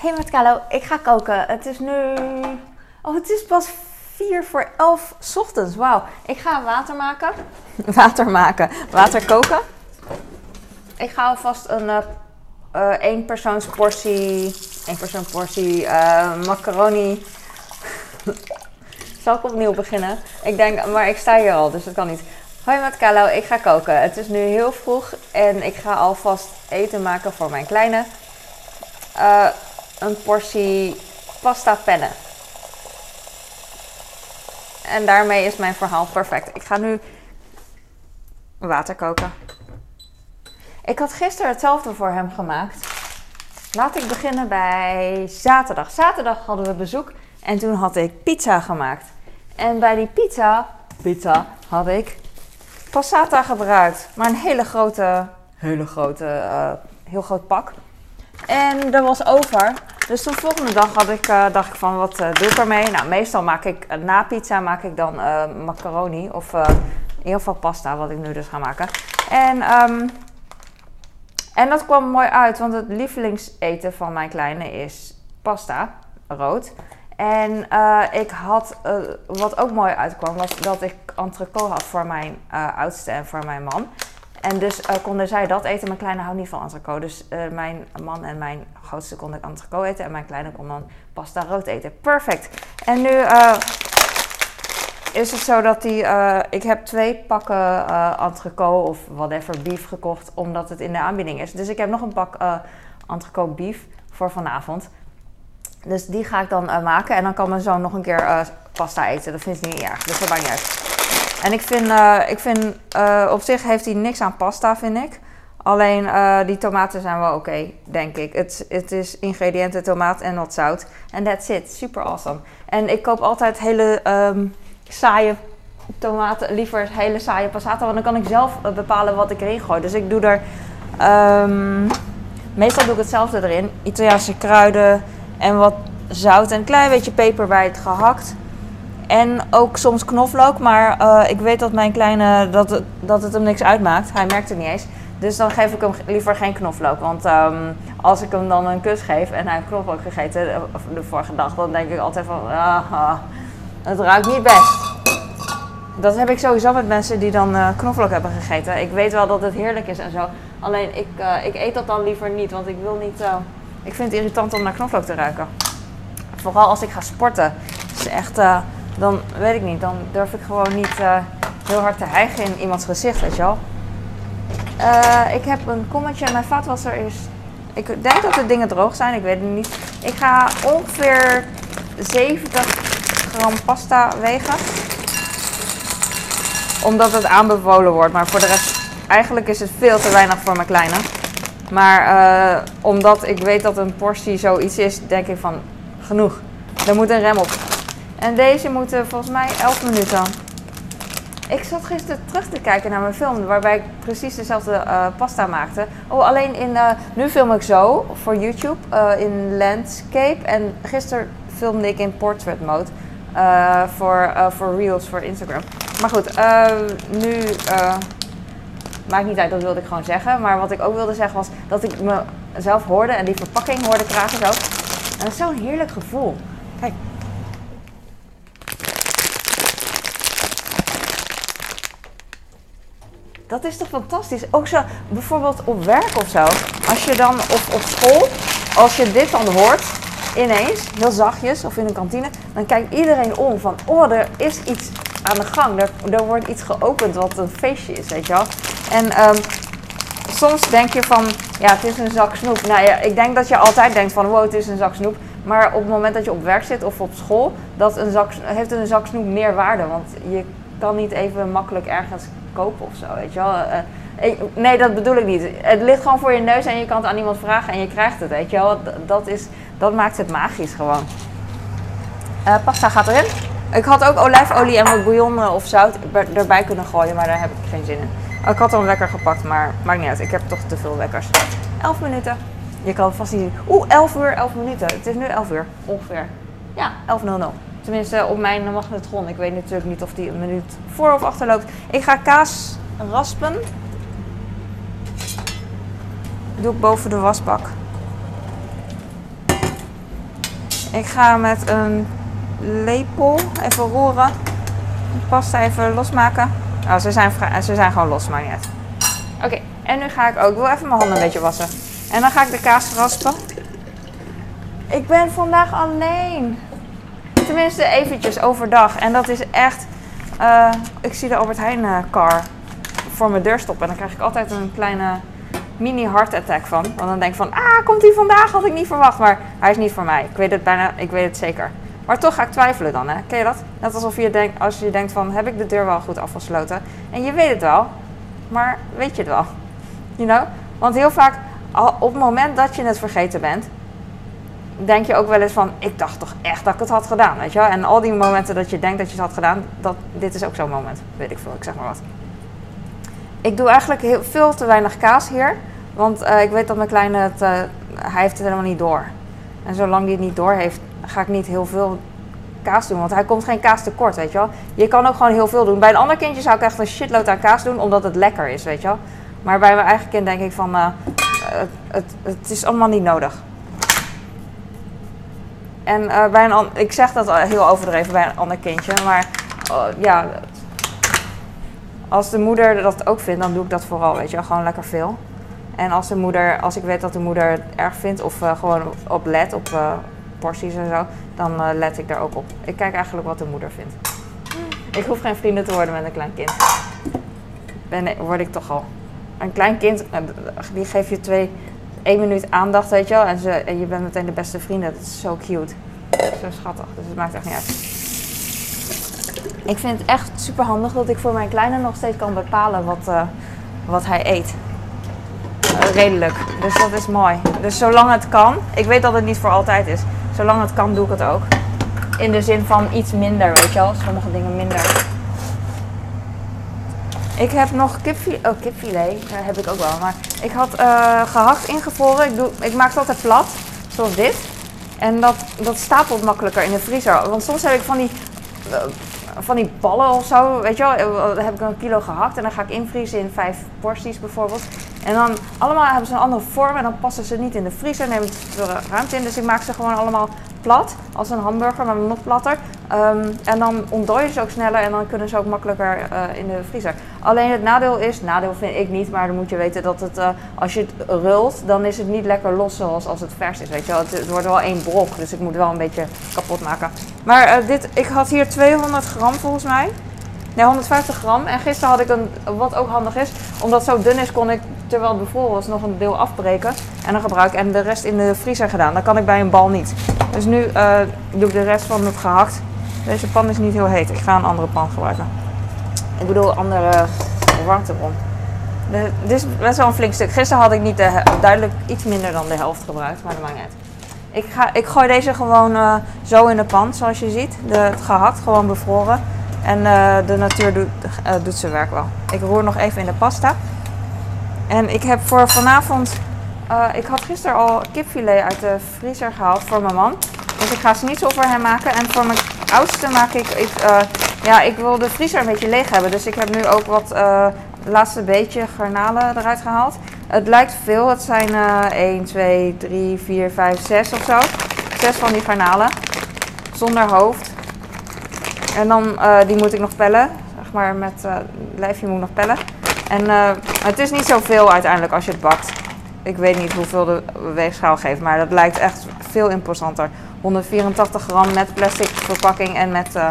Hey Carlo, ik ga koken. Het is nu... Oh, het is pas 4 voor 11 's ochtends. Wauw. Ik ga water maken. Water maken. Water koken. Ik ga alvast een uh, uh, één persoons portie... één persoon portie uh, macaroni... Zal ik opnieuw beginnen? Ik denk, maar ik sta hier al, dus dat kan niet. Hoi met Carlo, ik ga koken. Het is nu heel vroeg en ik ga alvast eten maken voor mijn kleine. Uh, een portie pasta penne. En daarmee is mijn verhaal perfect. Ik ga nu water koken. Ik had gisteren hetzelfde voor hem gemaakt. Laat ik beginnen bij zaterdag. Zaterdag hadden we bezoek en toen had ik pizza gemaakt. En bij die pizza, pizza had ik passata gebruikt. Maar een hele grote, hele grote, uh, heel groot pak. En dat was over. Dus de volgende dag had ik, uh, dacht ik van, wat uh, doe ik ermee? Nou, meestal maak ik, uh, na pizza maak ik dan macaroni. Of in ieder geval pasta, wat ik nu dus ga maken. En, um, en dat kwam mooi uit, want het lievelingseten van mijn kleine is pasta, rood. En ik had, wat ook mooi uitkwam, was dat ik entrecote had voor mijn oudste en voor mijn man. En dus uh, konden zij dat eten. Mijn kleine houdt niet van entrecote. Dus uh, mijn man en mijn grootste konden entrecote eten. En mijn kleine kon dan pasta rood eten. Perfect. En nu uh, is het zo dat die... ik heb twee pakken entrecote of whatever beef gekocht. Omdat het in de aanbieding is. Dus ik heb nog een pak entrecote beef voor vanavond. Dus die ga ik dan maken. En dan kan mijn zoon nog een keer pasta eten. Dat vindt hij niet erg. Dus dat maakt niet uit. En ik vind, uh, ik vind uh, op zich heeft hij niks aan pasta, vind ik. Alleen uh, die tomaten zijn wel oké, denk ik. Het, het is ingrediënten tomaat en wat zout. En that's it. Super awesome. En ik koop altijd hele um, saaie tomaten, liever hele saaie passata. Want dan kan ik zelf bepalen wat ik erin gooi. Dus ik doe er... Um, meestal doe ik hetzelfde erin. Italiaanse kruiden en wat zout en een klein beetje peper bij het gehakt. En ook soms knoflook, maar uh, ik weet dat mijn kleine dat het, dat het hem niks uitmaakt. Hij merkt het niet eens. Dus dan geef ik hem liever geen knoflook. Want um, als ik hem dan een kus geef en hij heeft knoflook gegeten de vorige dag, dan denk ik altijd van, ah, ah, het ruikt niet best. Dat heb ik sowieso met mensen die dan uh, knoflook hebben gegeten. Ik weet wel dat het heerlijk is en zo. Alleen ik, ik eet dat dan liever niet, want ik wil niet. Ik vind het irritant om naar knoflook te ruiken. Vooral als ik ga sporten. Het is echt dan weet ik niet, dan durf ik gewoon niet uh, heel hard te hijgen in iemands gezicht, weet je wel. Uh, ik heb een kommetje, mijn vaatwasser is. Ik denk dat de dingen droog zijn, ik weet het niet. Ik ga ongeveer 70 gram pasta wegen. Omdat het aanbevolen wordt, maar voor de rest, eigenlijk is het veel te weinig voor mijn kleine. Maar uh, omdat ik weet dat een portie zoiets is, denk ik van genoeg. Er moet een rem op. En deze moeten volgens mij 11 minuten. Ik zat gisteren terug te kijken naar mijn film waarbij ik precies dezelfde uh, pasta maakte. Oh, alleen in, uh, nu film ik zo voor YouTube uh, in landscape. En gisteren filmde ik in portrait mode voor, voor reels voor Instagram. Maar goed, nu maakt niet uit, dat wilde ik gewoon zeggen. Maar wat ik ook wilde zeggen was dat ik mezelf hoorde en die verpakking hoorde kraken zo. En dat is zo'n heerlijk gevoel. Kijk, Dat is toch fantastisch? Ook zo, bijvoorbeeld op werk of zo. Als je dan, of op school, als je dit dan hoort, ineens, heel zachtjes, of in een kantine, dan kijkt iedereen om van, oh, er is iets aan de gang. Er, wordt iets geopend wat een feestje is, weet je wel. En um, soms denk je van, ja, het is een zak snoep. Nou ja, ik denk dat je altijd denkt van, wow, het is een zak snoep. Maar op het moment dat je op werk zit of op school, dat een zak, heeft een zak snoep meer waarde. Want je kan niet even makkelijk ergens kopen of zo, weet je wel. Uh, nee, dat bedoel ik niet. Het ligt gewoon voor je neus en je kan het aan iemand vragen en je krijgt het, weet je wel. Dat, is, dat maakt het magisch gewoon. Uh, pasta gaat erin. Ik had ook olijfolie en wat bouillon of zout erbij kunnen gooien, maar daar heb ik geen zin in. Ik had hem lekker gepakt, maar maakt niet uit. Ik heb toch te veel wekkers. 11 minuten. Je kan vast niet zien. Oeh, 11 uur, 11 minuten. Het is nu 11 uur, ongeveer. Ja, 11.00. Tenminste, op mijn magnetron. Ik weet natuurlijk niet of die een minuut voor of achter loopt. Ik ga kaas raspen. Doe ik boven de wasbak. Ik ga met een lepel even roeren. De pasta even losmaken. Oh, ze zijn, ze zijn gewoon los, maar niet. Oké, en nu ga ik ook... Ik wil even mijn handen een beetje wassen. En dan ga ik de kaas raspen. Ik ben vandaag alleen. Tenminste, eventjes overdag. En dat is echt... eh, ik zie de Albert Heijn eh, car voor mijn deur stoppen. En dan krijg ik altijd een kleine mini heart attack van. Want dan denk ik van, ah, komt hij vandaag? Had ik niet verwacht. Maar hij is niet voor mij. Ik weet het bijna, ik weet het zeker. Maar toch ga ik twijfelen dan, hè? Ken je dat? Net alsof je denkt, als je denkt van, heb ik de deur wel goed afgesloten? En je weet het wel, maar weet je het wel? You know? Want heel vaak, op het moment dat je het vergeten bent, denk je ook wel eens van, ik dacht toch echt dat ik het had gedaan, weet je wel? En al die momenten dat je denkt dat je het had gedaan, dat, dit is ook zo'n moment. Weet ik veel, ik zeg maar wat. Ik doe eigenlijk heel, veel te weinig kaas hier. Want eh, ik weet dat mijn kleine het, eh, hij heeft het helemaal niet door. En zolang hij het niet door heeft, ga ik niet heel veel kaas doen. Want hij komt geen kaas tekort, weet je wel. Je kan ook gewoon heel veel doen. Bij een ander kindje zou ik echt een shitload aan kaas doen, omdat het lekker is, weet je wel. Maar bij mijn eigen kind denk ik van, eh, het, het, het is allemaal niet nodig. En eh, bij een ik zeg dat heel overdreven bij een ander kindje, maar eh, ja, als de moeder dat ook vindt, dan doe ik dat vooral, weet je wel, gewoon lekker veel. En als de moeder, als ik weet dat de moeder het erg vindt of eh, gewoon op let, op porties en zo, dan let ik daar ook op. Ik kijk eigenlijk wat de moeder vindt. Ik hoef geen vrienden te worden met een klein kind. Ben, word ik toch al. Een klein kind, die geeft je twee, één minuut aandacht, weet je wel. En, ze, en je bent meteen de beste vrienden. Dat is zo cute. Zo schattig. Dus het maakt echt niet uit. Ik vind het echt super handig dat ik voor mijn kleine nog steeds kan bepalen wat, eh, wat hij eet. Eh, redelijk. Dus dat is mooi. Dus zolang het kan, ik weet dat het niet voor altijd is. Zolang het kan, doe ik het ook. In de zin van iets minder, weet je wel. Sommige dingen minder. Ik heb nog kipfilet. Oh, kipfilet. Heb ik ook wel. Maar ik had eh, gehakt ingevroren. Ik, doe, ik maak het altijd plat. Zoals dit. En dat, dat stapelt makkelijker in de vriezer. Want soms heb ik van die, eh, van die ballen of zo. Weet je wel. eh, Dan heb ik een kilo gehakt. En dan ga ik invriezen in vijf porties bijvoorbeeld. En dan allemaal hebben ze een andere vorm. En dan passen ze niet in de vriezer. Neem ik te veel ruimte in. Dus ik maak ze gewoon allemaal plat. Als een hamburger, maar nog platter. Ehm, en dan ontdooien ze ook sneller en dan kunnen ze ook makkelijker eh, in de vriezer. Alleen het nadeel is, nadeel vind ik niet, maar dan moet je weten dat het, eh, als je het rult, dan is het niet lekker los zoals als het vers is. Weet je wel. Het, het wordt wel één brok, dus ik moet wel een beetje kapot maken. Maar eh, dit, ik had hier 200 gram volgens mij. Nee, 150 gram. En gisteren had ik een, wat ook handig is, omdat het zo dun is, kon ik terwijl het bevroren was nog een deel afbreken en dan gebruiken en de rest in de vriezer gedaan. Dat kan ik bij een bal niet. Dus nu eh, doe ik de rest van het gehakt. Deze pan is niet heel heet. Ik ga een andere pan gebruiken. Ik bedoel, andere warmtebron. De, dit is best wel een flink stuk. Gisteren had ik niet de, duidelijk iets minder dan de helft gebruikt, maar dat maakt niet. Ik, ga, ik gooi deze gewoon eh, zo in de pan, zoals je ziet. De, het gehakt, gewoon bevroren. En eh, de natuur doet, eh, doet zijn werk wel. Ik roer nog even in de pasta. En ik heb voor vanavond... eh, ik had gisteren al kipfilet uit de vriezer gehaald voor mijn man. Dus ik ga schnitzel voor hem maken. En voor mijn oudste maak ik... ik eh, ja, ik wil de vriezer een beetje leeg hebben. Dus ik heb nu ook wat... eh laatste beetje garnalen eruit gehaald. Het lijkt veel. Het zijn eh 1, 2, 3, 4, 5, 6 of zo. Zes van die garnalen. Zonder hoofd. En dan, eh, die moet ik nog pellen. Zeg maar met het lijfje moet ik nog pellen. En het is niet zoveel uiteindelijk als je het bakt. Ik weet niet hoeveel de weegschaal geeft, maar dat lijkt echt veel imposanter. 184 gram met plastic verpakking en met eh,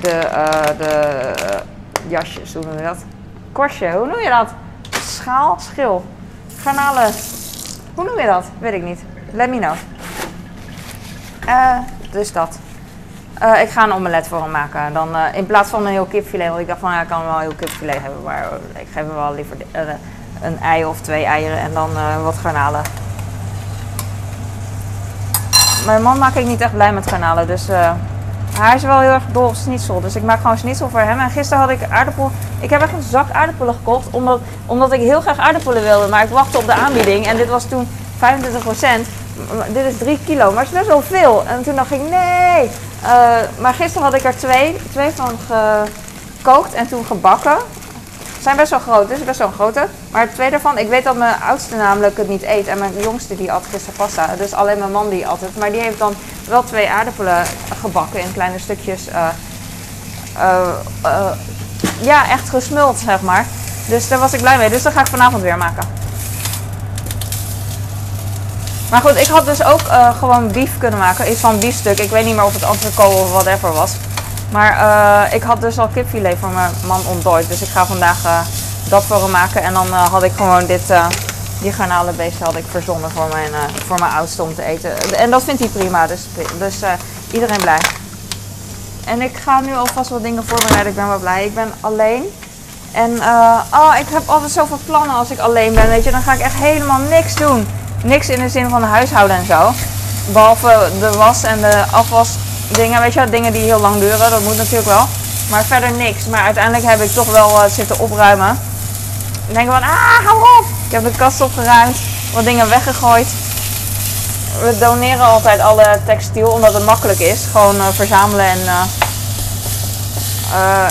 de, eh, de eh, jasjes, hoe noem je dat? Korstje, hoe noem je dat? Schaal, schil, garnalen. Hoe noem je dat? Weet ik niet. Let me know. Dus dat. Ik ga een omelet voor hem maken. Dan, in plaats van een heel kipfilet. Want ik dacht van ja, ik kan wel een heel kipfilet hebben. Maar ik geef hem wel liever een ei of twee eieren. En dan eh, wat garnalen. Mijn man maak ik niet echt blij met garnalen. Dus eh, hij is wel heel erg dol op schnitzel. Dus ik maak gewoon schnitzel voor hem. En gisteren had ik aardappel. Ik heb echt een zak aardappelen gekocht. Omdat, omdat ik heel graag aardappelen wilde. Maar ik wachtte op de aanbieding. En dit was toen 25% Dit is 3 kilo. Maar het is best wel veel. En toen dacht ik nee. Eh, maar gisteren had ik er twee, twee van gekookt en toen gebakken. Zijn best wel groot, dit is best wel een grote. Maar twee daarvan, ik weet dat mijn oudste namelijk het niet eet. En mijn jongste die at gisteren pasta. Dus alleen mijn man die at het. Maar die heeft dan wel twee aardappelen gebakken in kleine stukjes. eh, eh, eh, ja, echt gesmuld, zeg maar. Dus daar was ik blij mee. Dus dat ga ik vanavond weer maken. Maar goed, ik had dus ook gewoon beef kunnen maken. Iets van biefstuk. Ik weet niet meer of het entrecote of whatever was. Maar eh, ik had dus al kipfilet voor mijn man ontdooid. Dus ik ga vandaag eh, dat voor hem maken. En dan eh, had ik gewoon dit, die garnalenbeest had ik verzonnen voor mijn, voor mijn oudste om te eten. En dat vindt hij prima. Dus, dus iedereen blij. En ik ga nu alvast wat dingen voorbereiden. Ik ben wel blij. Ik ben alleen. En oh, ik heb altijd zoveel plannen als ik alleen ben. Weet je, dan ga ik echt helemaal niks doen. Niks in de zin van huishouden en zo. Behalve de was en de afwas dingen. Weet je, dingen die heel lang duren. Dat moet natuurlijk wel. Maar verder niks. Maar uiteindelijk heb ik toch wel eh, zitten opruimen. Ik denk van, ah, hou op. Ik heb de kast opgeruimd. Wat dingen weggegooid. We doneren altijd alle textiel omdat het makkelijk is. Gewoon eh, verzamelen en eh,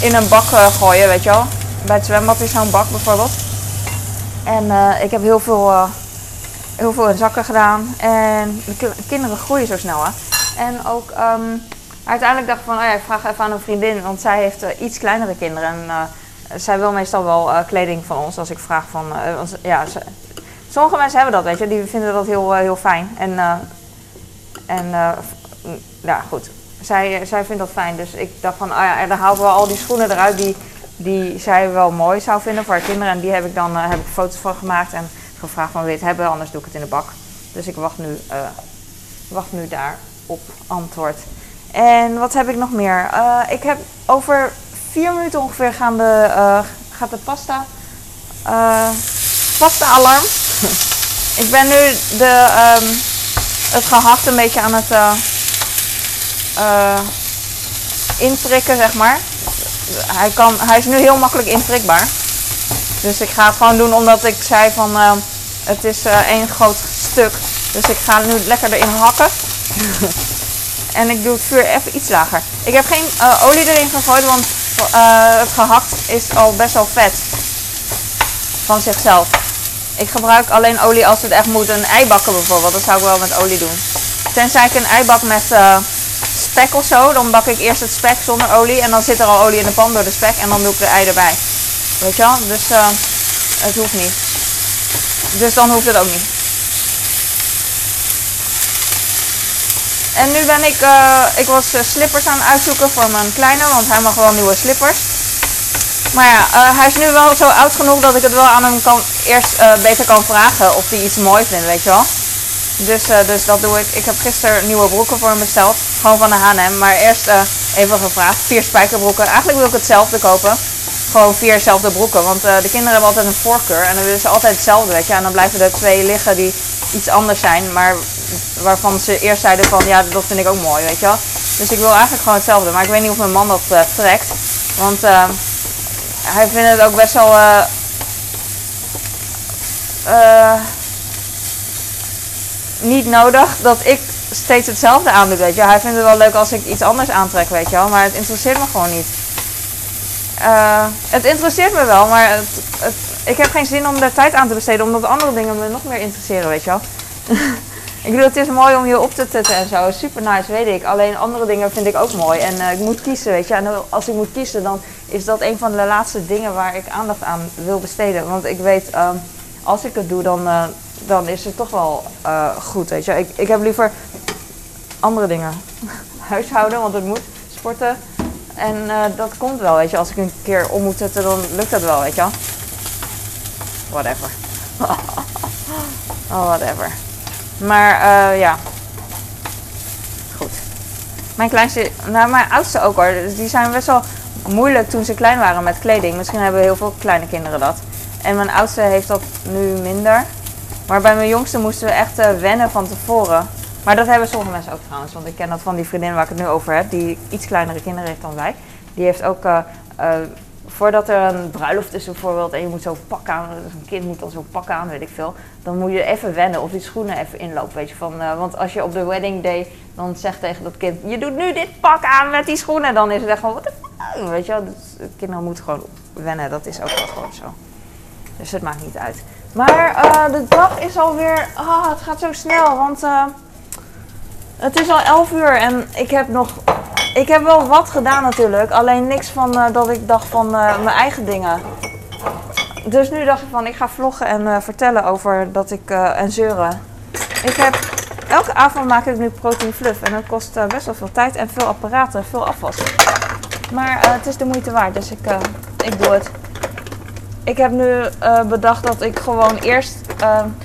in een bak gooien, weet je wel. Bij het zwembad is zo'n bak bijvoorbeeld. En ik heb heel veel, heel veel in zakken gedaan. En de ki- kinderen groeien zo snel, hè. En ook ehm, uiteindelijk dacht ik van, oh ja, ik vraag even aan een vriendin. Want zij heeft eh, iets kleinere kinderen. En eh, zij wil meestal wel eh, kleding van ons als ik vraag van... ja, ze- sommige mensen hebben dat, weet je. Die vinden dat heel, heel fijn. En, en mm, ja, goed. Zij, zij vindt dat fijn. Dus ik dacht van, oh ja, dan halen we al die schoenen eruit die, die zij wel mooi zou vinden voor haar kinderen. En die heb ik dan heb ik foto's van gemaakt en gevraagd van wil je het hebben, anders doe ik het in de bak. Dus ik wacht nu, wacht nu daar op antwoord. En wat heb ik nog meer? Eh, ik heb over vier minuten ongeveer gaan de, eh, gaat de pasta, eh, pasta alarm. ik ben nu de, ehm, het gehakt een beetje aan het inprikken, zeg maar. Hij, kan, hij is nu heel makkelijk inprikbaar. Dus ik ga het gewoon doen omdat ik zei van het is één groot stuk. Dus ik ga nu lekker erin hakken. en ik doe het vuur even iets lager. Ik heb geen eh, olie erin gegooid, want eh, het gehakt is al best wel vet. Van zichzelf. Ik gebruik alleen olie als het echt moet. Een ei bakken bijvoorbeeld, dat zou ik wel met olie doen. Tenzij ik een ei bak met eh, spek of zo, dan bak ik eerst het spek zonder olie. En dan zit er al olie in de pan door de spek en dan doe ik de ei erbij. Weet je wel? Dus het hoeft niet. Dus dan hoeft het ook niet. En nu ben ik, eh, ik was eh, slippers aan het uitzoeken voor mijn kleine, want hij mag wel nieuwe slippers. Maar ja, eh, hij is nu wel zo oud genoeg dat ik het wel aan hem kan, eerst beter kan vragen of hij iets mooi vindt, weet je wel. Dus, dus dat doe ik. Ik heb gisteren nieuwe broeken voor hem besteld. Gewoon van de H&M. Maar eerst even gevraagd. Vier spijkerbroeken. Eigenlijk wil ik hetzelfde kopen. Gewoon vier dezelfde broeken. Want de kinderen hebben altijd een voorkeur. En dan willen ze altijd hetzelfde, weet je. En dan blijven er twee liggen die iets anders zijn. Maar waarvan ze eerst zeiden van, ja, dat vind ik ook mooi, weet je wel. Dus ik wil eigenlijk gewoon hetzelfde. Maar ik weet niet of mijn man dat eh, trekt. Want eh, hij vindt het ook best wel... eh, eh, niet nodig dat ik steeds hetzelfde aandoe, weet je. Hij vindt het wel leuk als ik iets anders aantrek, weet je wel. Maar het interesseert me gewoon niet. Het interesseert me wel, maar het, het, ik heb geen zin om daar tijd aan te besteden, omdat andere dingen me nog meer interesseren, weet je wel. ik bedoel, het is mooi om je op te tutten en zo. Super nice, weet ik. Alleen andere dingen vind ik ook mooi. En eh, ik moet kiezen, weet je. En als ik moet kiezen, dan is dat een van de laatste dingen waar ik aandacht aan wil besteden. Want ik weet, ehm, als ik het doe, dan, eh, dan is het toch wel eh, goed, weet je. Ik, ik heb liever andere dingen. Huishouden, want het moet. Sporten. En dat komt wel, weet je. Als ik een keer om moet zetten, dan lukt dat wel, weet je. Whatever. oh, whatever. Maar eh, ja. Goed. Mijn kleinste, nou mijn oudste ook hoor. Dus die zijn best wel moeilijk toen ze klein waren met kleding. Misschien hebben heel veel kleine kinderen dat. En mijn oudste heeft dat nu minder. Maar bij mijn jongste moesten we echt eh, wennen van tevoren. Maar dat hebben sommige mensen ook trouwens. Want ik ken dat van die vriendin waar ik het nu over heb. Die iets kleinere kinderen heeft dan wij. Die heeft ook... eh, voordat er een bruiloft is bijvoorbeeld. En je moet zo pak aan. Dus een kind moet dan zo pak aan, weet ik veel. Dan moet je even wennen. Of die schoenen even inlopen. Weet je, van, eh, want als je op de wedding day dan zegt tegen dat kind... Je doet nu dit pak aan met die schoenen. Dan is het echt gewoon... The fuck? Weet je wel. Dus kinderen moeten gewoon wennen. Dat is ook wel gewoon zo. Dus het maakt niet uit. Maar eh, de dag is alweer. Ah, het gaat zo snel. Want. eh, Het is al 11 uur en ik heb nog. Ik heb wel wat gedaan natuurlijk. Alleen niks van eh, dat ik dacht van eh, mijn eigen dingen. Dus nu dacht ik van ik ga vloggen en eh, vertellen over dat ik. en zeuren. Ik heb. Elke avond maak ik nu protein fluff. En dat kost best wel veel tijd en veel apparaten, veel afwas. Maar het is de moeite waard, dus ik, ik doe het. Ik heb nu bedacht dat ik gewoon eerst.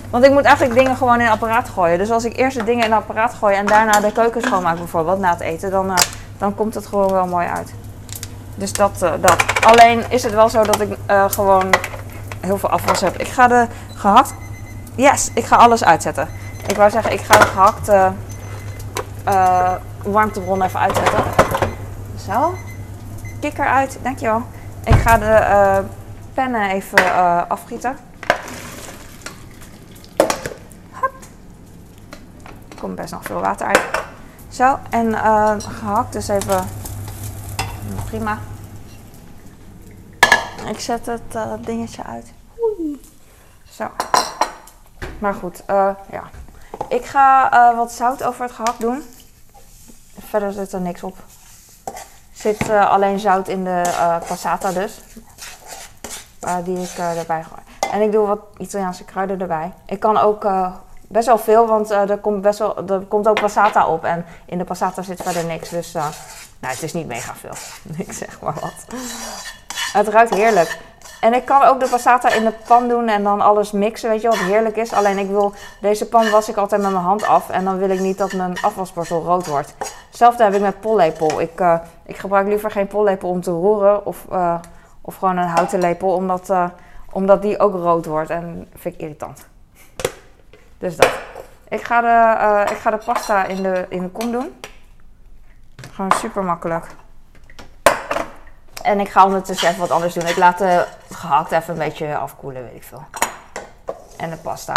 want ik moet eigenlijk dingen gewoon in apparaat gooien. Dus als ik eerst de dingen in apparaat gooi en daarna de keuken schoonmaak bijvoorbeeld na het eten, dan, dan komt het gewoon wel mooi uit. Dus dat, eh, dat. Alleen is het wel zo dat ik eh, gewoon heel veel afwas heb. Ik ga de gehakt. Yes, ik ga alles uitzetten. Ik wou zeggen, ik ga de gehakte eh, warmtebron even uitzetten. Zo. Kikker uit, dankjewel. Ik ga de pennen even afgieten. Hop. Er komt best nog veel water uit. Zo, en eh, gehakt dus even prima. Ik zet het eh, dingetje uit. Zo. Maar goed, eh, ja. Ik ga wat zout over het gehakt doen. Verder zit er niks op. Zit alleen zout in de passata dus. Die ik erbij gooi. En ik doe wat Italiaanse kruiden erbij. Ik kan ook best wel veel, want eh, er, komt best wel, er komt ook passata op. En in de passata zit verder niks. Dus eh, nou, het is niet mega veel. ik zeg maar wat. Het ruikt heerlijk. En ik kan ook de passata in de pan doen en dan alles mixen, weet je wat heerlijk is. Alleen ik wil, deze pan was ik altijd met mijn hand af en dan wil ik niet dat mijn afwasborstel rood wordt. Hetzelfde heb ik met pollepel. Ik, eh, ik gebruik liever geen pollepel om te roeren of, of gewoon een houten lepel, omdat, omdat die ook rood wordt en vind ik irritant. Dus dat. Ik ga de, eh, ik ga de pasta in de, in de kom doen. Gewoon super makkelijk. En ik ga ondertussen even wat anders doen. Ik laat de gehakt even een beetje afkoelen, weet ik veel. En de pasta.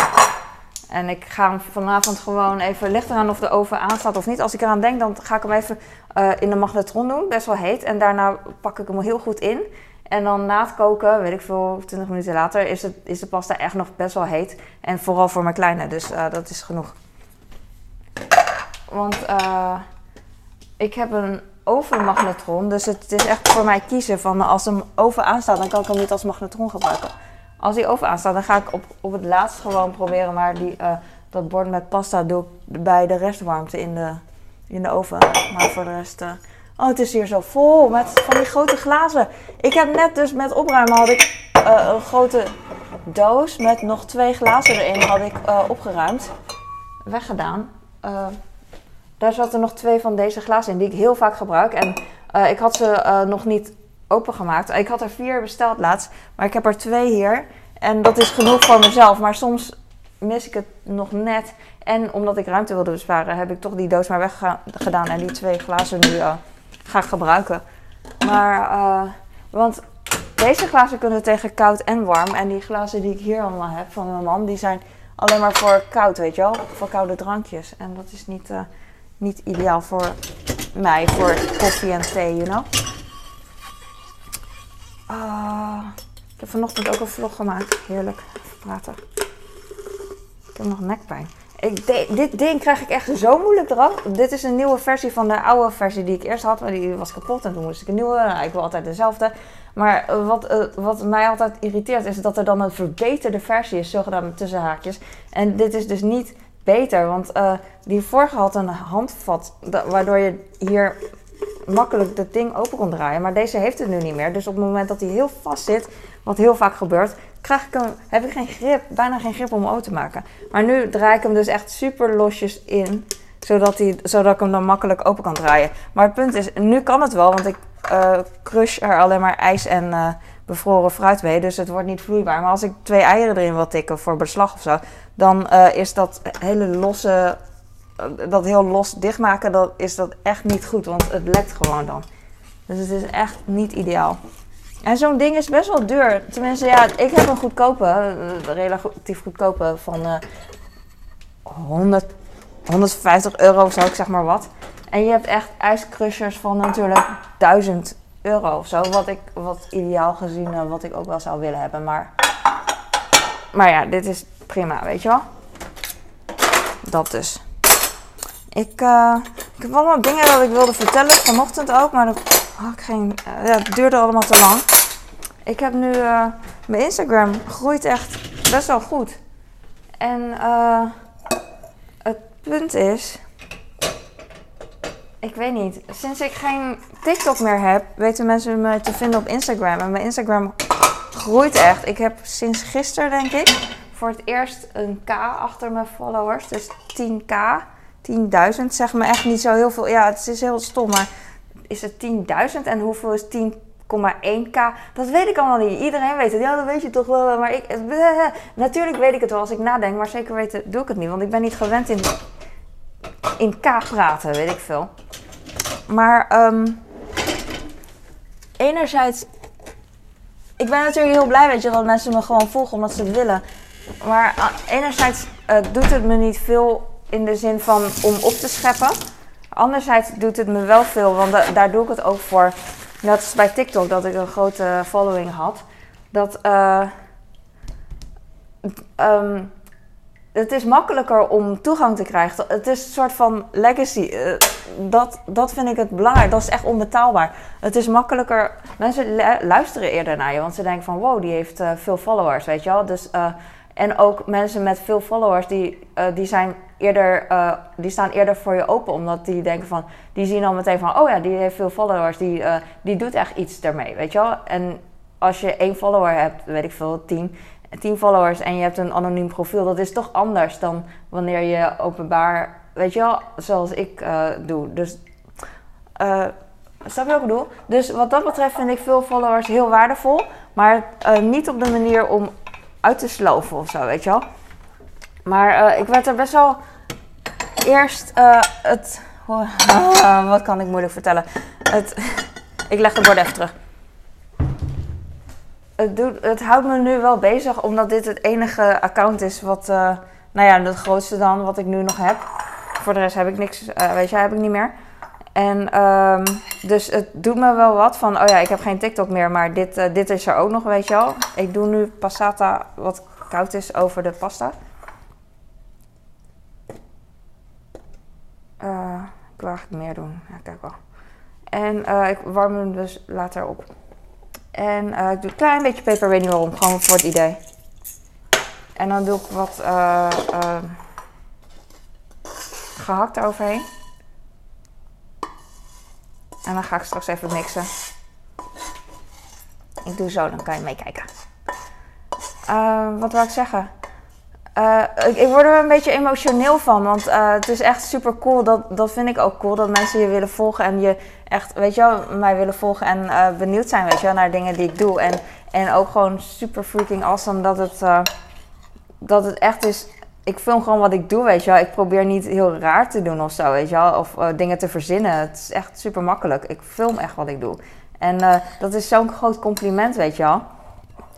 En ik ga hem vanavond gewoon even, ligt eraan of de oven aanstaat of niet. Als ik eraan denk, dan ga ik hem even eh, in de magnetron doen, best wel heet. En daarna pak ik hem heel goed in. En dan na het koken, weet ik veel, 20 minuten later, is, het, is de pasta echt nog best wel heet. En vooral voor mijn kleine, dus eh, dat is genoeg. Want eh, ik heb een ovenmagnetron, dus het is echt voor mij kiezen van als een oven aanstaat, dan kan ik hem niet als magnetron gebruiken. Als die oven aanstaat, dan ga ik op, op het laatst gewoon proberen maar die, eh, dat bord met pasta doe ik bij de restwarmte in de, in de oven. Maar voor de rest... oh, het is hier zo vol met van die grote glazen. Ik heb net dus met opruimen had ik eh, een grote doos met nog twee glazen erin had ik eh, opgeruimd. Weggedaan. Eh, daar zaten nog twee van deze glazen in die ik heel vaak gebruik. En ik had ze nog niet opengemaakt. Ik had er vier besteld laatst, maar ik heb er twee hier. En dat is genoeg voor mezelf. Maar soms mis ik het nog net. En omdat ik ruimte wilde besparen, heb ik toch die doos maar weggedaan. En die twee glazen nu ga ik gebruiken. Maar, eh, want deze glazen kunnen tegen koud en warm. En die glazen die ik hier allemaal heb van mijn man, die zijn alleen maar voor koud, weet je wel. Voor koude drankjes. En dat is niet, eh, niet ideaal voor mij, voor koffie en thee, you know. Ah, ik heb vanochtend ook een vlog gemaakt. Heerlijk. Even praten. Ik heb nog nekpijn. Dit ding krijg ik echt zo moeilijk eraf. Dit is een nieuwe versie van de oude versie die ik eerst had. Maar die was kapot en toen moest ik een nieuwe. Nou, ik wil altijd dezelfde. Maar eh, wat, eh, wat mij altijd irriteert is dat er dan een verbeterde versie is. Zogenaamd met tussenhaakjes. En dit is dus niet beter. Want eh, die vorige had een handvat. waardoor je hier makkelijk dat ding open kon draaien. Maar deze heeft het nu niet meer. Dus op het moment dat hij heel vast zit, wat heel vaak gebeurt, krijg ik hem, heb ik geen grip, bijna geen grip om hem open te maken. Maar nu draai ik hem dus echt super losjes in, zodat, hij, zodat ik hem dan makkelijk open kan draaien. Maar het punt is, nu kan het wel, want ik eh, crush er alleen maar ijs en eh, bevroren fruit mee. Dus het wordt niet vloeibaar. Maar als ik twee eieren erin wil tikken voor beslag of zo, dan eh, is dat hele losse dat heel los dichtmaken, dat is dat echt niet goed, want het lekt gewoon dan. Dus het is echt niet ideaal. En zo'n ding is best wel duur. Tenminste, ja, ik heb een goedkope, eh, relatief goedkope van eh 100, 150 euro of zo, ik zeg maar wat. En je hebt echt ijscrushers van natuurlijk 1000 euro of zo. Wat ik, wat ideaal gezien, eh, wat ik ook wel zou willen hebben. Maar, maar ja, dit is prima, weet je wel. Dat dus. Ik, uh, ik heb allemaal dingen dat ik wilde vertellen, vanochtend ook, maar dat, had ik geen, uh, ja, het duurde allemaal te lang. Ik heb nu, uh, mijn Instagram groeit echt best wel goed. En het punt is, ik weet niet, sinds ik geen TikTok meer heb, weten mensen me te vinden op Instagram. En mijn Instagram groeit echt. Ik heb sinds gisteren, denk ik, voor het eerst een K achter mijn followers. Dus 10K. 10.000 zeg me echt niet zo heel veel. Ja, het is heel stom, maar is het 10.000 en hoeveel is 10,1k? Dat weet ik allemaal niet. Iedereen weet het. Ja, dat weet je toch wel. Maar ik, natuurlijk weet ik het wel als ik nadenk, maar zeker weten doe ik het niet. Want ik ben niet gewend in, in k praten, weet ik veel. Maar um, enerzijds, ik ben natuurlijk heel blij weet je, dat mensen me gewoon volgen omdat ze het willen. Maar uh, enerzijds uh, doet het me niet veel in de zin van om op te scheppen. Anderzijds doet het me wel veel, want daar doe ik het ook voor. Net is bij TikTok dat ik een grote following had. Dat uh, um, het is makkelijker om toegang te krijgen. Het is een soort van legacy. Uh, dat, dat vind ik het belangrijk. Dat is echt onbetaalbaar. Het is makkelijker. Mensen luisteren eerder naar je, want ze denken van wow, die heeft uh, veel followers, weet je wel. Dus, en ook mensen met veel followers, die, die zijn eerder, uh, die staan eerder voor je open. Omdat die denken van, die zien al meteen van, oh ja, die heeft veel followers, die, uh, die doet echt iets ermee, weet je wel. En als je één follower hebt, weet ik veel, tien, tien followers en je hebt een anoniem profiel, dat is toch anders dan wanneer je openbaar, weet je wel, zoals ik doe. Dus, snap je wat ik bedoel? Dus wat dat betreft vind ik veel followers heel waardevol, maar niet op de manier om uit te sloven of zo, weet je wel. Maar uh, ik werd er best wel eerst uh, het. Wat kan ik moeilijk vertellen? Het, ik leg de bord even terug. Het, doet, het houdt me nu wel bezig, omdat dit het enige account is wat. nou ja, het grootste dan wat ik nu nog heb. Voor de rest heb ik niks, weet je, heb ik niet meer. En um, dus het doet me wel wat van, oh ja, ik heb geen TikTok meer, maar dit, dit is er ook nog, weet je wel. Ik doe nu passata wat koud is over de pasta. Uh, ik wil eigenlijk meer doen. Ja, kijk wel. En uh, ik warm hem dus later op. En ik doe een klein beetje peper, weet waarom. Gewoon voor het idee. En dan doe ik wat gehakt eroverheen. En dan ga ik straks even mixen. Ik doe zo, dan kan je meekijken. wat wil ik zeggen? Uh, ik, ik, word er een beetje emotioneel van, want uh, het is echt super cool. Dat, dat vind ik ook cool, dat mensen je willen volgen en je echt, weet je wel, mij willen volgen en benieuwd zijn, weet je naar dingen die ik doe. En, en ook gewoon super freaking awesome dat het, dat het echt is. Ik film gewoon wat ik doe, weet je wel. Ik probeer niet heel raar te doen of zo, weet je wel. Of dingen te verzinnen. Het is echt super makkelijk. Ik film echt wat ik doe. En dat is zo'n groot compliment, weet je wel.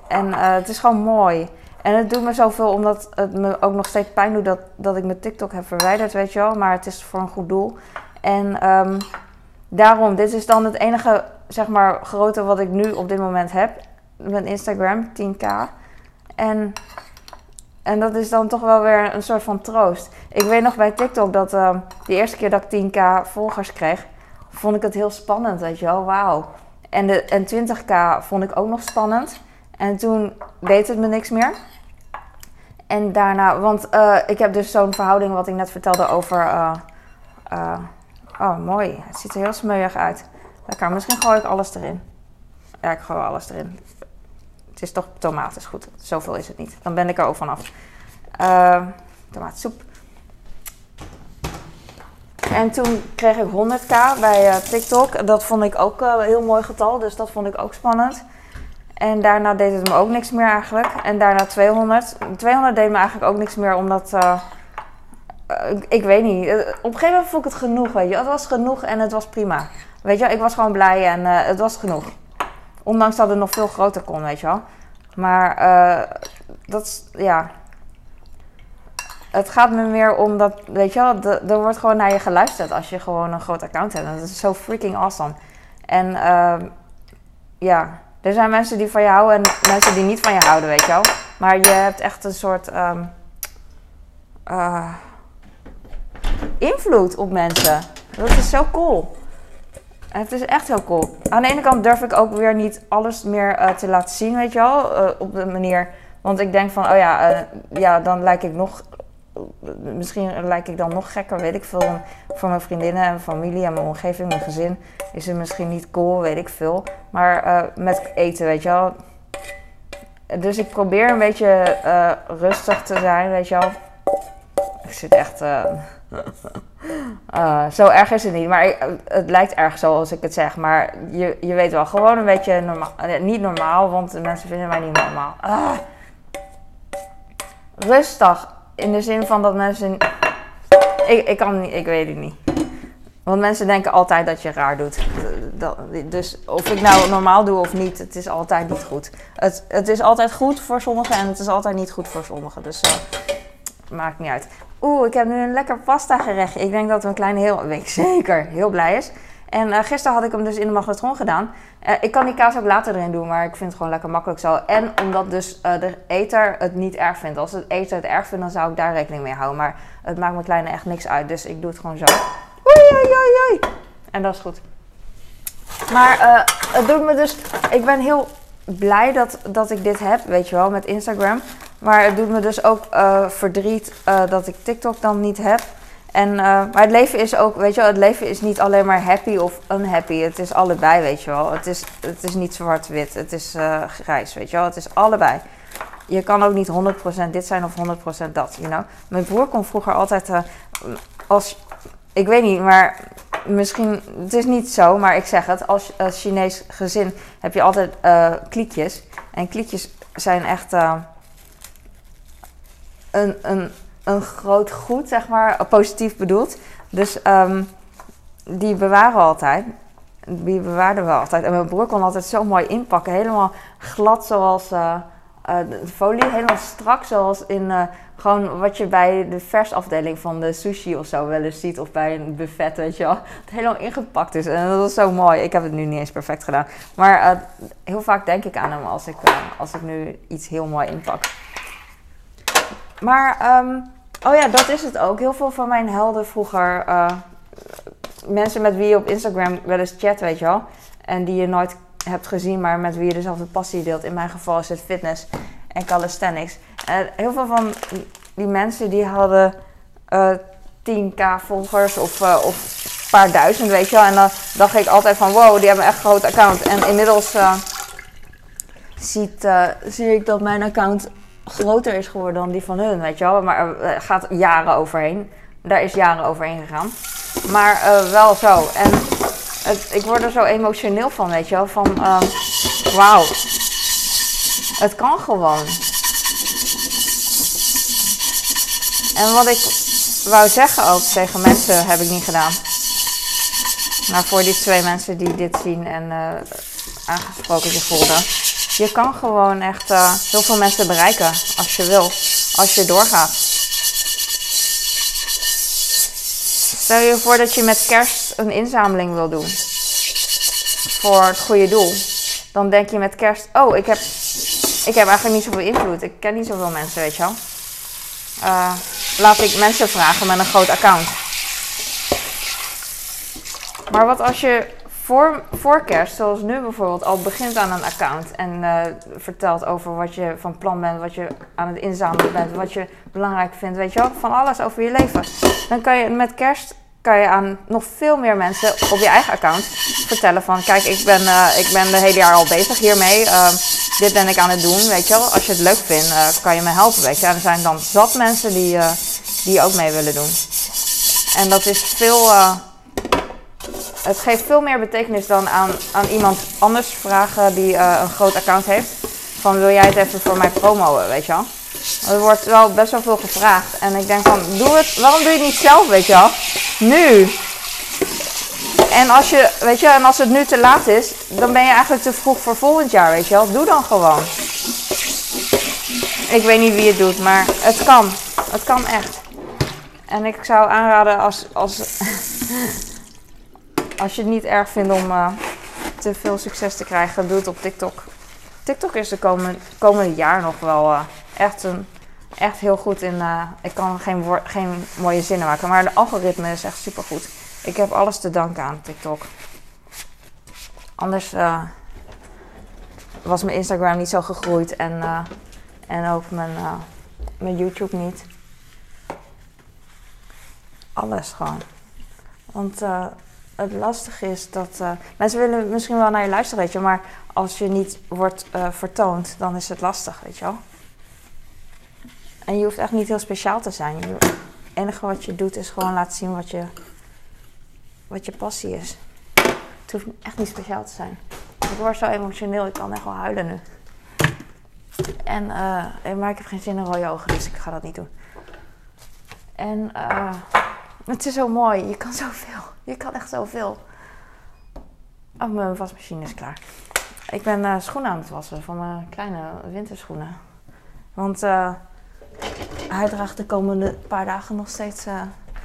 En het is gewoon mooi. En het doet me zoveel omdat het me ook nog steeds pijn doet dat, dat ik mijn TikTok heb verwijderd, weet je wel. Maar het is voor een goed doel. En um, daarom, dit is dan het enige, zeg maar, grote wat ik nu op dit moment heb. Mijn Instagram, 10k. En, en dat is dan toch wel weer een soort van troost. Ik weet nog bij TikTok dat uh, de eerste keer dat ik 10k volgers kreeg, vond ik het heel spannend, weet je. Wauw. En, de, en 20k vond ik ook nog spannend. En toen deed het me niks meer. En daarna, want uh, ik heb dus zo'n verhouding wat ik net vertelde over. Uh, oh, mooi. Het ziet er heel smeuig uit. Lekker. Misschien gooi ik alles erin. Ja, ik gooi alles erin. Het is toch tomaat, is goed. Zoveel is het niet. Dan ben ik er ook vanaf. tomaatsoep. En toen kreeg ik 100k bij TikTok. Dat vond ik ook een heel mooi getal, dus dat vond ik ook spannend. En daarna deed het me ook niks meer eigenlijk. En daarna 200. 200 deed me eigenlijk ook niks meer, omdat... Uh, ik, ik, weet niet. Eh, op een gegeven moment vond ik het genoeg, weet je. Het was genoeg en het was prima. Weet je, ik was gewoon blij en uh, het was genoeg. Ondanks dat het nog veel groter kon, weet je wel. Maar dat is, ja... Het gaat me meer om dat, weet je wel, er wordt gewoon naar je geluisterd als je gewoon een groot account hebt. dat is zo freaking awesome. En ehm, ja, er zijn mensen die van je houden en mensen die niet van je houden, weet je wel. Maar je hebt echt een soort. Um, uh, invloed op mensen. Dat is zo cool. Het is echt heel cool. Aan de ene kant durf ik ook weer niet alles meer eh, te laten zien, weet je wel. Eh, op de manier. Want ik denk van, oh ja, eh, ja dan lijk ik nog. Misschien lijk ik dan nog gekker, weet ik veel. Voor mijn vriendinnen en familie en mijn omgeving, mijn gezin. Is het misschien niet cool, weet ik veel. Maar met eten, weet je wel. Dus ik probeer een beetje rustig te zijn, weet je wel. Ik zit echt. Uh, zo erg is het niet, maar het lijkt erg zoals ik het zeg. Maar je, je weet wel, gewoon een beetje normaal. Eh, niet normaal, want mensen vinden mij niet normaal. Uh, rustig, in de zin van dat mensen. Ik, ik kan niet, ik weet het niet. Want mensen denken altijd dat je raar doet. Dat, dus of ik nou normaal doe of niet, het is altijd niet goed. Het, het is altijd goed voor sommigen en het is altijd niet goed voor sommigen. Dus uh, maakt niet uit. Oeh, ik heb nu een lekker pasta gerechtje. Ik denk dat mijn kleine heel, weet zeker, heel blij is. En uh, gisteren had ik hem dus in de magnetron gedaan. Uh, ik kan die kaas ook later erin doen, maar ik vind het gewoon lekker makkelijk zo. En omdat dus uh, de eter het niet erg vindt. Als het eter het erg vindt, dan zou ik daar rekening mee houden. Maar het maakt mijn kleine echt niks uit, dus ik doe het gewoon zo. Oei, oei, oei, oei. En dat is goed. Maar het doet me dus... Ik ben heel blij dat, dat ik dit heb, weet je wel, met Instagram. Maar het doet me dus ook uh, verdriet uh, dat ik TikTok dan niet heb. En, uh, maar het leven is ook, weet je wel, het leven is niet alleen maar happy of unhappy. Het is allebei, weet je wel. Het is, het is niet zwart-wit, het is grijs, weet je wel. Het is allebei. Je kan ook niet 100% dit zijn of 100% dat, you know. Mijn broer kon vroeger altijd als, ik weet niet, maar misschien, het is niet zo, maar ik zeg het. Als, als Chinees gezin heb je altijd kliekjes. En kliekjes zijn echt een, een, een groot goed, zeg maar, positief bedoeld. Dus um, die bewaren we altijd. Die bewaarden we altijd. En mijn broer kon altijd zo mooi inpakken. Helemaal glad zoals uh, uh, de folie. Helemaal strak zoals in gewoon wat je bij de versafdeling van de sushi of zo wel eens ziet. Of bij een buffet, weet je wel. Het helemaal ingepakt is. En dat is zo mooi. Ik heb het nu niet eens perfect gedaan. Maar heel vaak denk ik aan hem als ik, als ik nu iets heel mooi inpak. Maar, um, oh ja, dat is het ook. Heel veel van mijn helden vroeger, uh, mensen met wie je op Instagram wel eens chat, weet je wel. En die je nooit hebt gezien, maar met wie je dezelfde passie deelt. In mijn geval is het fitness en calisthenics. En heel veel van die mensen die hadden uh, 10k volgers of, of een paar duizend, weet je wel. En dan dacht ik altijd van, wow, die hebben echt een groot account. En inmiddels ziet, zie ik dat mijn account groter is geworden dan die van hun, weet je wel. Maar er gaat jaren overheen. Daar is jaren overheen gegaan. Maar uh, wel zo. En het, ik word er zo emotioneel van, weet je wel. Van, uh, wauw. Het kan gewoon. En wat ik wou zeggen ook tegen mensen, heb ik niet gedaan. Maar voor die twee mensen die dit zien en aangesproken zich voelden je kan gewoon echt uh, heel veel mensen bereiken als je wil. Als je doorgaat. Stel je voor dat je met kerst een inzameling wil doen. Voor het goede doel. Dan denk je met kerst, oh, ik heb, ik heb eigenlijk niet zoveel invloed. Ik ken niet zoveel mensen, weet je wel. Uh, laat ik mensen vragen met een groot account. Maar wat als je voor, voor kerst, zoals nu bijvoorbeeld, al begint aan een account en uh, vertelt over wat je van plan bent, wat je aan het inzamelen bent, wat je belangrijk vindt, weet je wel, van alles over je leven. Dan kan je met kerst kan je aan nog veel meer mensen op je eigen account vertellen van kijk, ik ben, uh, ik ben de hele jaar al bezig hiermee. Uh, dit ben ik aan het doen, weet je wel. Als je het leuk vindt, uh, kan je me helpen, weet je. En er zijn dan zat mensen die, die ook mee willen doen. En dat is veel het geeft veel meer betekenis dan aan, aan iemand anders vragen die uh, een groot account heeft. Van wil jij het even voor mij promoen, weet je wel. Er wordt wel best wel veel gevraagd. En ik denk van, doe het, waarom doe je het niet zelf, weet je wel? Nu. En als, je, weet je, en als het nu te laat is, dan ben je eigenlijk te vroeg voor volgend jaar, weet je wel. Doe dan gewoon. Ik weet niet wie het doet, maar het kan. Het kan echt. En ik zou aanraden als, als als je het niet erg vindt om uh, te veel succes te krijgen, doe het op TikTok. TikTok is de komende, komende jaar nog wel uh, echt een, echt heel goed in. eh, ik kan geen, geen mooie zinnen maken, maar de algoritme is echt super goed. Ik heb alles te danken aan TikTok. Anders eh, was mijn Instagram niet zo gegroeid en, eh, en ook mijn, eh, mijn YouTube niet. Alles gewoon. Want eh, het lastige is dat eh, mensen willen misschien wel naar je luisteren, weet je, maar als je niet wordt eh, vertoond, dan is het lastig, weet je wel. En je hoeft echt niet heel speciaal te zijn. Het enige wat je doet is gewoon laten zien wat je, wat je passie is. Het hoeft echt niet speciaal te zijn. Ik word zo emotioneel, ik kan echt wel huilen nu. En, eh, maar ik heb geen zin in rode ogen, dus ik ga dat niet doen. En eh, het is zo mooi, je kan zoveel. Je kan echt zoveel. Oh, mijn wasmachine is klaar. Ik ben eh, schoenen aan het wassen van mijn kleine winterschoenen. Want eh, hij draagt de komende paar dagen nog steeds eh,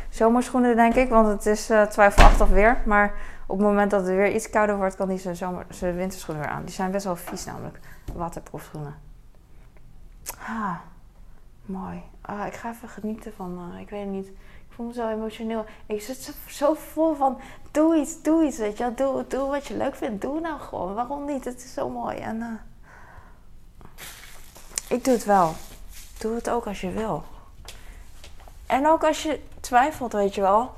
zomerschoenen, denk ik. Want het is twijfelachtig weer. Maar op het moment dat het weer iets kouder wordt, kan hij zijn, zomer, zijn winterschoenen weer aan. Die zijn best wel vies namelijk. Waterproof schoenen. Ah, mooi. Ah, ik ga even genieten van, ik weet het niet. Ik voel me zo emotioneel. Ik zit zo, vol van, doe iets, doe iets, weet je wel. Doe, doe wat je leuk vindt. Doe nou gewoon. Waarom niet? Het is zo mooi. En eh, ik doe het wel. Doe het ook als je wil. En ook als je twijfelt, weet je wel.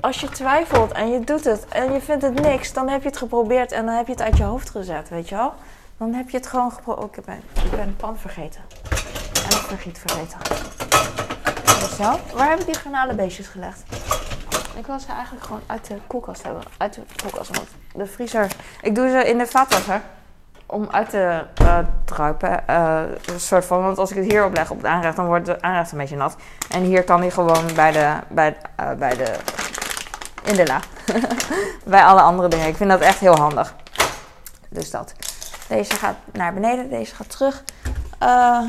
Als je twijfelt en je doet het en je vindt het niks, dan heb je het geprobeerd en dan heb je het uit je hoofd gezet, weet je wel. Dan heb je het gewoon geprobeerd. Oh, ik ben, ik pan vergeten. En een vergiet vergeten. Zo. Waar heb ik die garnalenbeestjes gelegd? Ik wil ze eigenlijk gewoon uit de koelkast hebben. Uit de koelkast, want de vriezer... Ik doe ze in de vaatwasser. Om uit te eh, druipen. eh, een soort van, want als ik het hier opleg op het aanrecht, dan wordt het aanrecht een beetje nat. En hier kan hij gewoon bij de... Bij, eh, bij de in de la. bij alle andere dingen. Ik vind dat echt heel handig. Dus dat. Deze gaat naar beneden, deze gaat terug. Eh,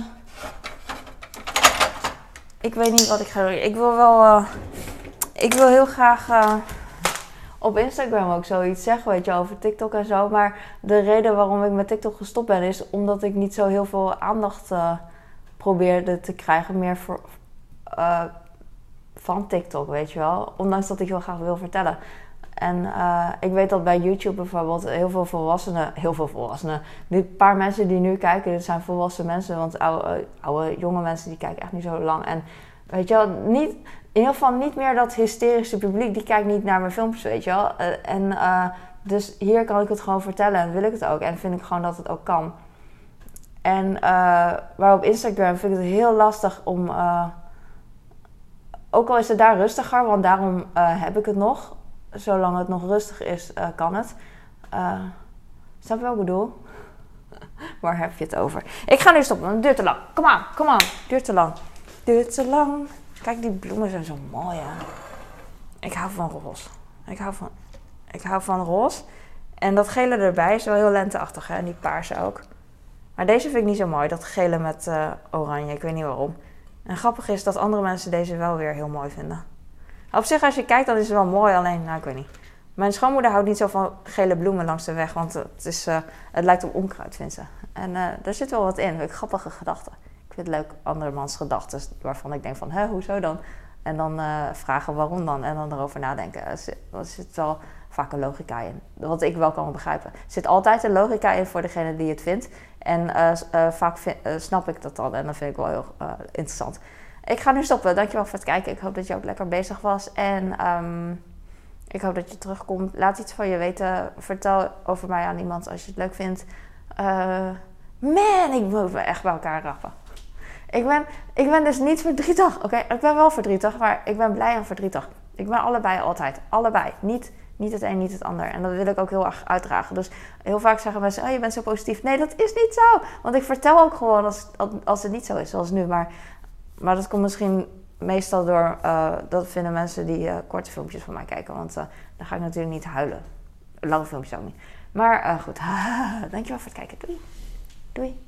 ik weet niet wat ik ga doen. Ik wil wel. eh, ik wil heel graag eh, op Instagram ook zoiets zeggen, weet je, over TikTok en zo. Maar de reden waarom ik met TikTok gestopt ben, is omdat ik niet zo heel veel aandacht eh, probeerde te krijgen. Meer voor, van TikTok, weet je wel. Ondanks dat ik heel graag wil vertellen. En eh, ik weet dat bij YouTube bijvoorbeeld heel veel volwassenen, heel veel volwassenen, een paar mensen die nu kijken, dit zijn volwassen mensen, want oude, oude jonge mensen die kijken echt niet zo lang. En weet je wel, niet, in ieder geval niet meer dat hysterische publiek, die kijkt niet naar mijn filmpjes, weet je wel. Eh, en dus hier kan ik het gewoon vertellen en wil ik het ook. En vind ik gewoon dat het ook kan. En waar op Instagram vind ik het heel lastig om, ook al is het daar rustiger, want daarom heb ik het nog zolang het nog rustig is, uh, kan het. Uh, snap je wat ik bedoel? Waar heb je het over? Ik ga nu stoppen, het duurt te lang. Kom aan, kom aan. Duurt te lang. Duurt te lang. Kijk, die bloemen zijn zo mooi, hè. Ik hou van roze. Ik hou van, ik hou van roze. En dat gele erbij is wel heel lenteachtig, hè. En die paarse ook. Maar deze vind ik niet zo mooi. Dat gele met uh, oranje. Ik weet niet waarom. En grappig is dat andere mensen deze wel weer heel mooi vinden. Op zich, als je kijkt, dan is het wel mooi. Alleen, nou, ik weet niet. Mijn schoonmoeder houdt niet zo van gele bloemen langs de weg. Want het, is, uh, het lijkt op onkruid, vindt ze. En uh, daar zit wel wat in. Ik grappige gedachten. Ik vind het leuk, andermans gedachten. Waarvan ik denk van, hè, hoezo dan? En dan uh, vragen waarom dan. En dan erover nadenken. Er zit, er wel vaak een logica in. Wat ik wel kan begrijpen. Er zit altijd een logica in voor degene die het vindt. En vaak snap ik dat dan. En dat vind ik wel heel interessant. Ik ga nu stoppen. Dankjewel voor het kijken. Ik hoop dat je ook lekker bezig was. En um, ik hoop dat je terugkomt. Laat iets van je weten. Vertel over mij aan iemand als je het leuk vindt. Uh, man, ik moet me echt bij elkaar rappen. Ik ben, ik ben dus niet verdrietig. Oké, ik ben wel verdrietig, maar ik ben blij en verdrietig. Ik ben allebei altijd. Allebei. Niet, niet het een, niet het ander. En dat wil ik ook heel erg uitdragen. Dus heel vaak zeggen mensen, oh, je bent zo positief. Nee, dat is niet zo. Want ik vertel ook gewoon als, als het niet zo is, zoals nu. Maar maar dat komt misschien meestal door, uh, dat vinden mensen die uh, korte filmpjes van mij kijken. Want uh, dan ga ik natuurlijk niet huilen. Lange filmpjes ook niet. Maar goed, dankjewel voor het kijken. Doei. Doei.